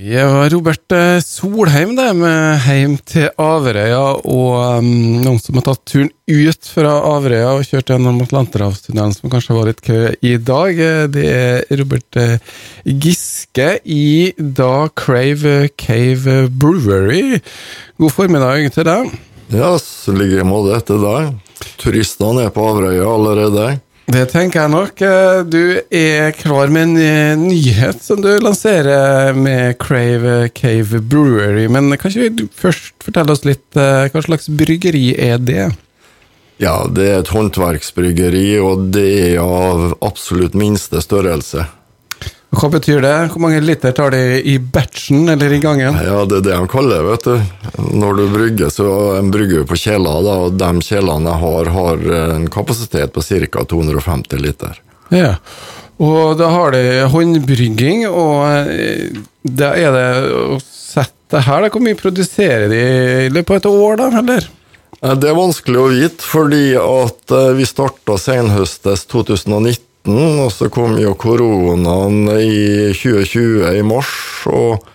Det var Robert eh, Solheim det, med 'Heim til Averøya', og um, noen som har tatt turen ut fra Averøya og kjørt gjennom Atlanterhavstunnelen, som kanskje var litt kø i dag. Eh, Det er Robert eh, Giske i Da Crave Cave Brewery. God formiddag til deg. Ja, så ligger jeg måte etter deg. Turistene er på Averøya allerede. Det tenker jeg nok. Eh, Du er klar med en eh, nyhet som du lanserer med Crave Cave Brewery. Men kan ikke du først fortelle oss litt eh, hva slags bryggeri er det? Ja, det er et håndverksbryggeri, og det er av absolutt minste størrelse. Hva betyr det? Hvor mange liter tar det i batchen, eller i gangen? Ja, det er det de kaller det, vet du. Når du brygger, så en brygger på kjeler, da, og de kjelene jeg har, har en kapasitet på ca. 250 liter. Ja. Og da har de håndbrygging, og eh, da er det å sette her da, Hvor mye produserer de i løpet av et år, da, eller? Det er vanskelig å vite, fordi at eh, vi starta senhøstes 2019, og så kom jo koronaen i 2020 i mars, og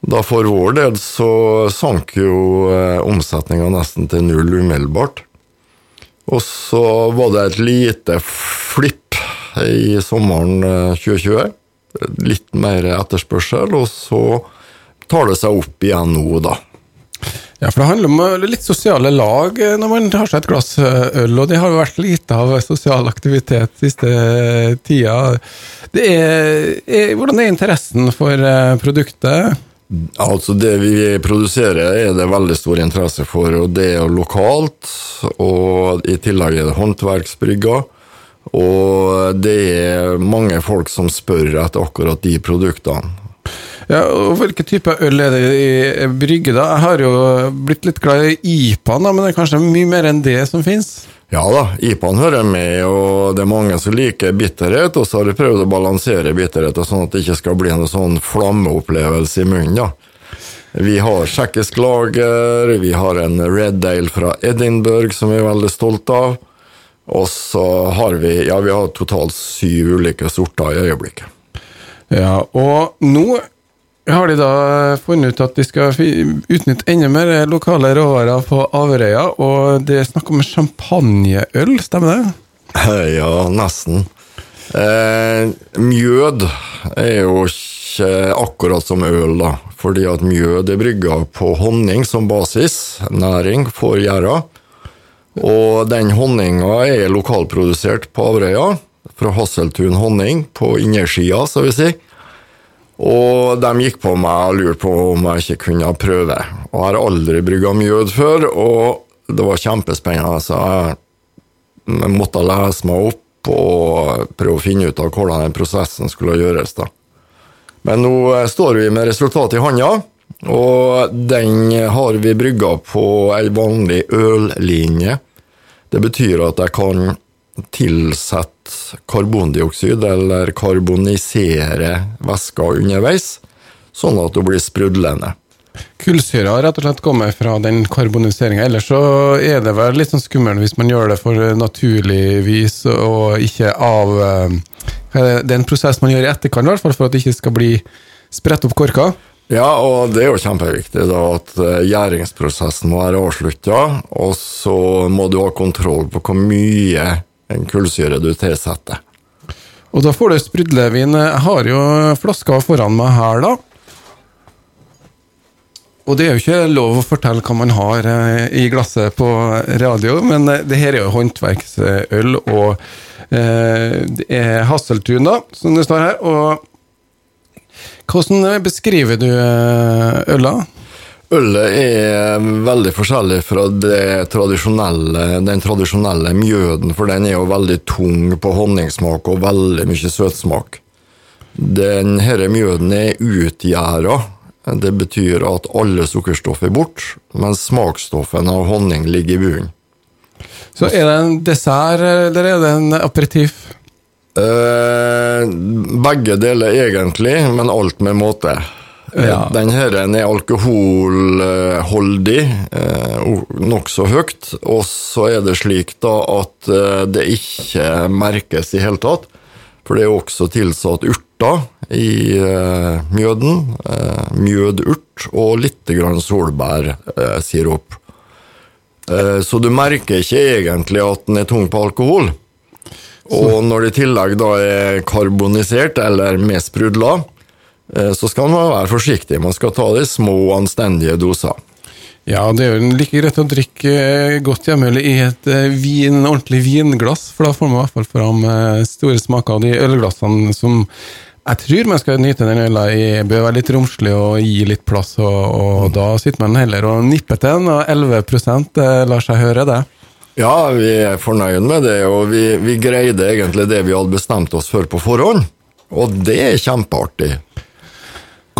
da for vår del så sank jo eh, omsetninga nesten til null umiddelbart. Og så var det et lite flipp i sommeren eh, 2020. Litt mer etterspørsel, og så tar det seg opp igjen nå, da. Ja, for det handler om eh, litt sosiale lag eh, når man tar seg et glass eh, øl, og det har jo vært lite av sosial aktivitet siste tida. Er, er, hvordan er interessen for produktet? Altså Det vi produserer er det veldig stor interesse for, og det er lokalt. Og i tillegg er det håndverksbrygger. Og det er mange folk som spør etter akkurat de produktene. Ja, og Hvilken type øl er det i brygge, da? Jeg har jo blitt litt glad i IPA-en, da, men det er kanskje mye mer enn det som fins? Ja da, IPA-en hører med, og det er mange som liker bitterhet. Og så har jeg prøvd å balansere bitterheten sånn at det ikke skal bli en sånn flammeopplevelse i munnen. da. Vi har tsjekkisk lager, vi har en Red Dale fra Edinburgh som vi er veldig stolte av. Og så har vi ja, vi har totalt syv ulike sorter i øyeblikket. Ja, og nå har de da funnet ut at de skal utnytte enda mer lokale råvarer på Averøya, og det er snakk om champagneøl, stemmer det? Ja, nesten. Eh, mjød er jo ikke akkurat som øl, da. Fordi at mjød er brygga på honning som basis, næring for gjæra. Og den honninga er lokalprodusert på Averøya, fra Hasseltun honning, på innersida, så vi si. Og de gikk på meg og lurte på om jeg ikke kunne prøve. Og jeg har aldri brygga mjød før, og det var kjempespennende. Så jeg måtte lese meg opp og prøve å finne ut av hvordan den prosessen skulle gjøres. da. Men nå eh, står vi med resultatet i hånda, og den har vi brygga på ei vanlig øllinje. Det betyr at jeg kan tilsette karbondioksid eller karbonisere væska underveis, sånn at det blir sprudlende. Kullsyra har rett og slett kommet fra den karboniseringa. Ellers så er det vel litt sånn skummelt hvis man gjør det for naturlig vis og ikke av eh, det er en prosess man gjør i etterkant, i hvert fall for at det ikke skal bli spredt opp korker. Ja, og det er jo kjempeviktig da at eh, gjæringsprosessen må være avslutta, og så må du ha kontroll på hvor mye en kullsyre du tilsetter. Og da får du sprudlevin. Jeg har jo flaska foran meg her, da. Og det er jo ikke lov å fortelle hva man har eh, i glasset på radio, men eh, det her er jo håndverksøl, og eh, det er Hasseltun, da, som det står her. Og hvordan beskriver du eh, øla? Ølet er veldig forskjellig fra det tradisjonelle, den tradisjonelle mjøden, for den er jo veldig tung på honningsmak og veldig mye søtsmak. Den her mjøden er utgjæra. Det betyr at alle sukkerstoff er borte, mens smaksstoffen av honning ligger i bunnen. Så er det en dessert, eller er det en aperitif? Eh, begge deler egentlig, men alt med måte. Ja. Den her er alkoholholdig, eh, nokså høyt. Og så er det slik da at eh, det ikke merkes i hele tatt. For det er også tilsatt urter i eh, mjøden. Eh, mjødurt og litt solbærsirup. Eh, så du merker ikke egentlig at den er tung på alkohol. Og når det i tillegg da er karbonisert eller med sprudler, eh, så skal man være forsiktig. Man skal ta de små, anstendige doser. Ja, det er jo like greit å drikke eh, godt hjemme eller i et vin, ordentlig vinglass, for da får man i hvert fall fram store smaker av de ølglassene som jeg tror man skal nyte den øla i bør være litt romslig og gi litt plass, og, og mm. da sitter man heller og nipper til den, og 11% lar seg høre det. Ja, vi er fornøyd med det, og vi, vi greide egentlig det vi hadde bestemt oss for på forhånd. Og det er kjempeartig.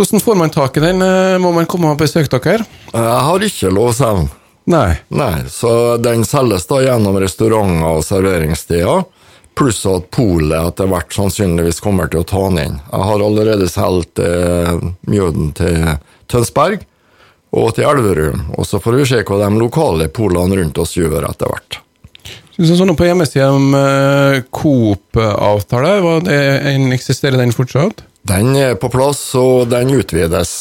Hvordan får man tak i den? Må man komme og besøke dere? Jeg har ikke lov selv. Nei. Nei. Så den selges da gjennom restauranter og serveringssteder. Pluss at polet etter hvert sannsynligvis kommer til å ta den inn. Jeg har allerede solgt eh, mjøden til Tønsberg og til Elverum. Og så får vi se hva de lokale polene rundt oss gjør etter hvert. Så sånn På hjemmesida om eh, Coop-avtale, eksisterer den fortsatt? Den er på plass, og den utvides.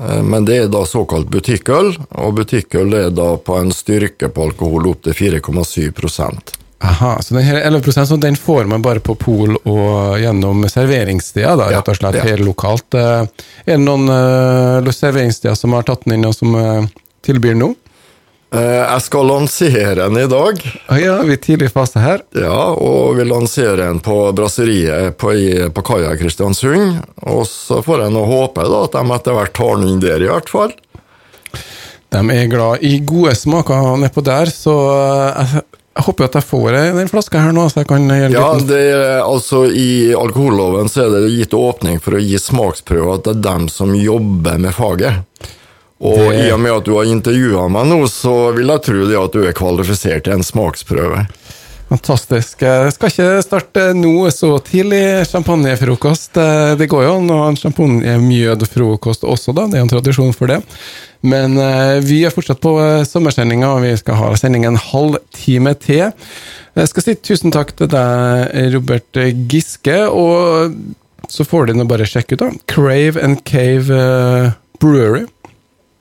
Eh, men det er da såkalt butikkøl, og butikkøl er da på en styrke på alkohol opp til 4,7% Aha, så den her 11 så den får man bare på pol og gjennom serveringssteder, da, rett og slett, ja, ja. helt lokalt. Eh, er det noen uh, serveringssteder som har tatt den inn, og som tilbyr tilbyr nå? Uh, jeg skal lansere den i dag. Ja, vi er tidlig fase her. Ja, og vi lanserer den på brasseriet på, på kaia i Kristiansund. Og så får jeg nå håpe da, at de etter hvert tar den inn der, i hvert fall. De er glad i gode smaker nedpå der, så jeg jeg håper at jeg får den flaska her nå, så jeg kan gjøre Ja, det er, altså I alkoholloven så er det gitt åpning for å gi smaksprøver til dem som jobber med faget. Og det... i og med at du har intervjua meg nå, så vil jeg tro det at du er kvalifisert til en smaksprøve. Fantastisk. Jeg skal ikke starte noe så tidlig champagnefrokost. Det går jo an å ha en champagnemjødfrokost også, da. Det er en tradisjon for det. Men uh, vi er fortsatt på uh, sommersendinga, og vi skal ha sending en halv time til. Jeg skal si tusen takk til deg, Robert Giske, og så får du nå bare sjekke ut, da. Crave and Cave Brewery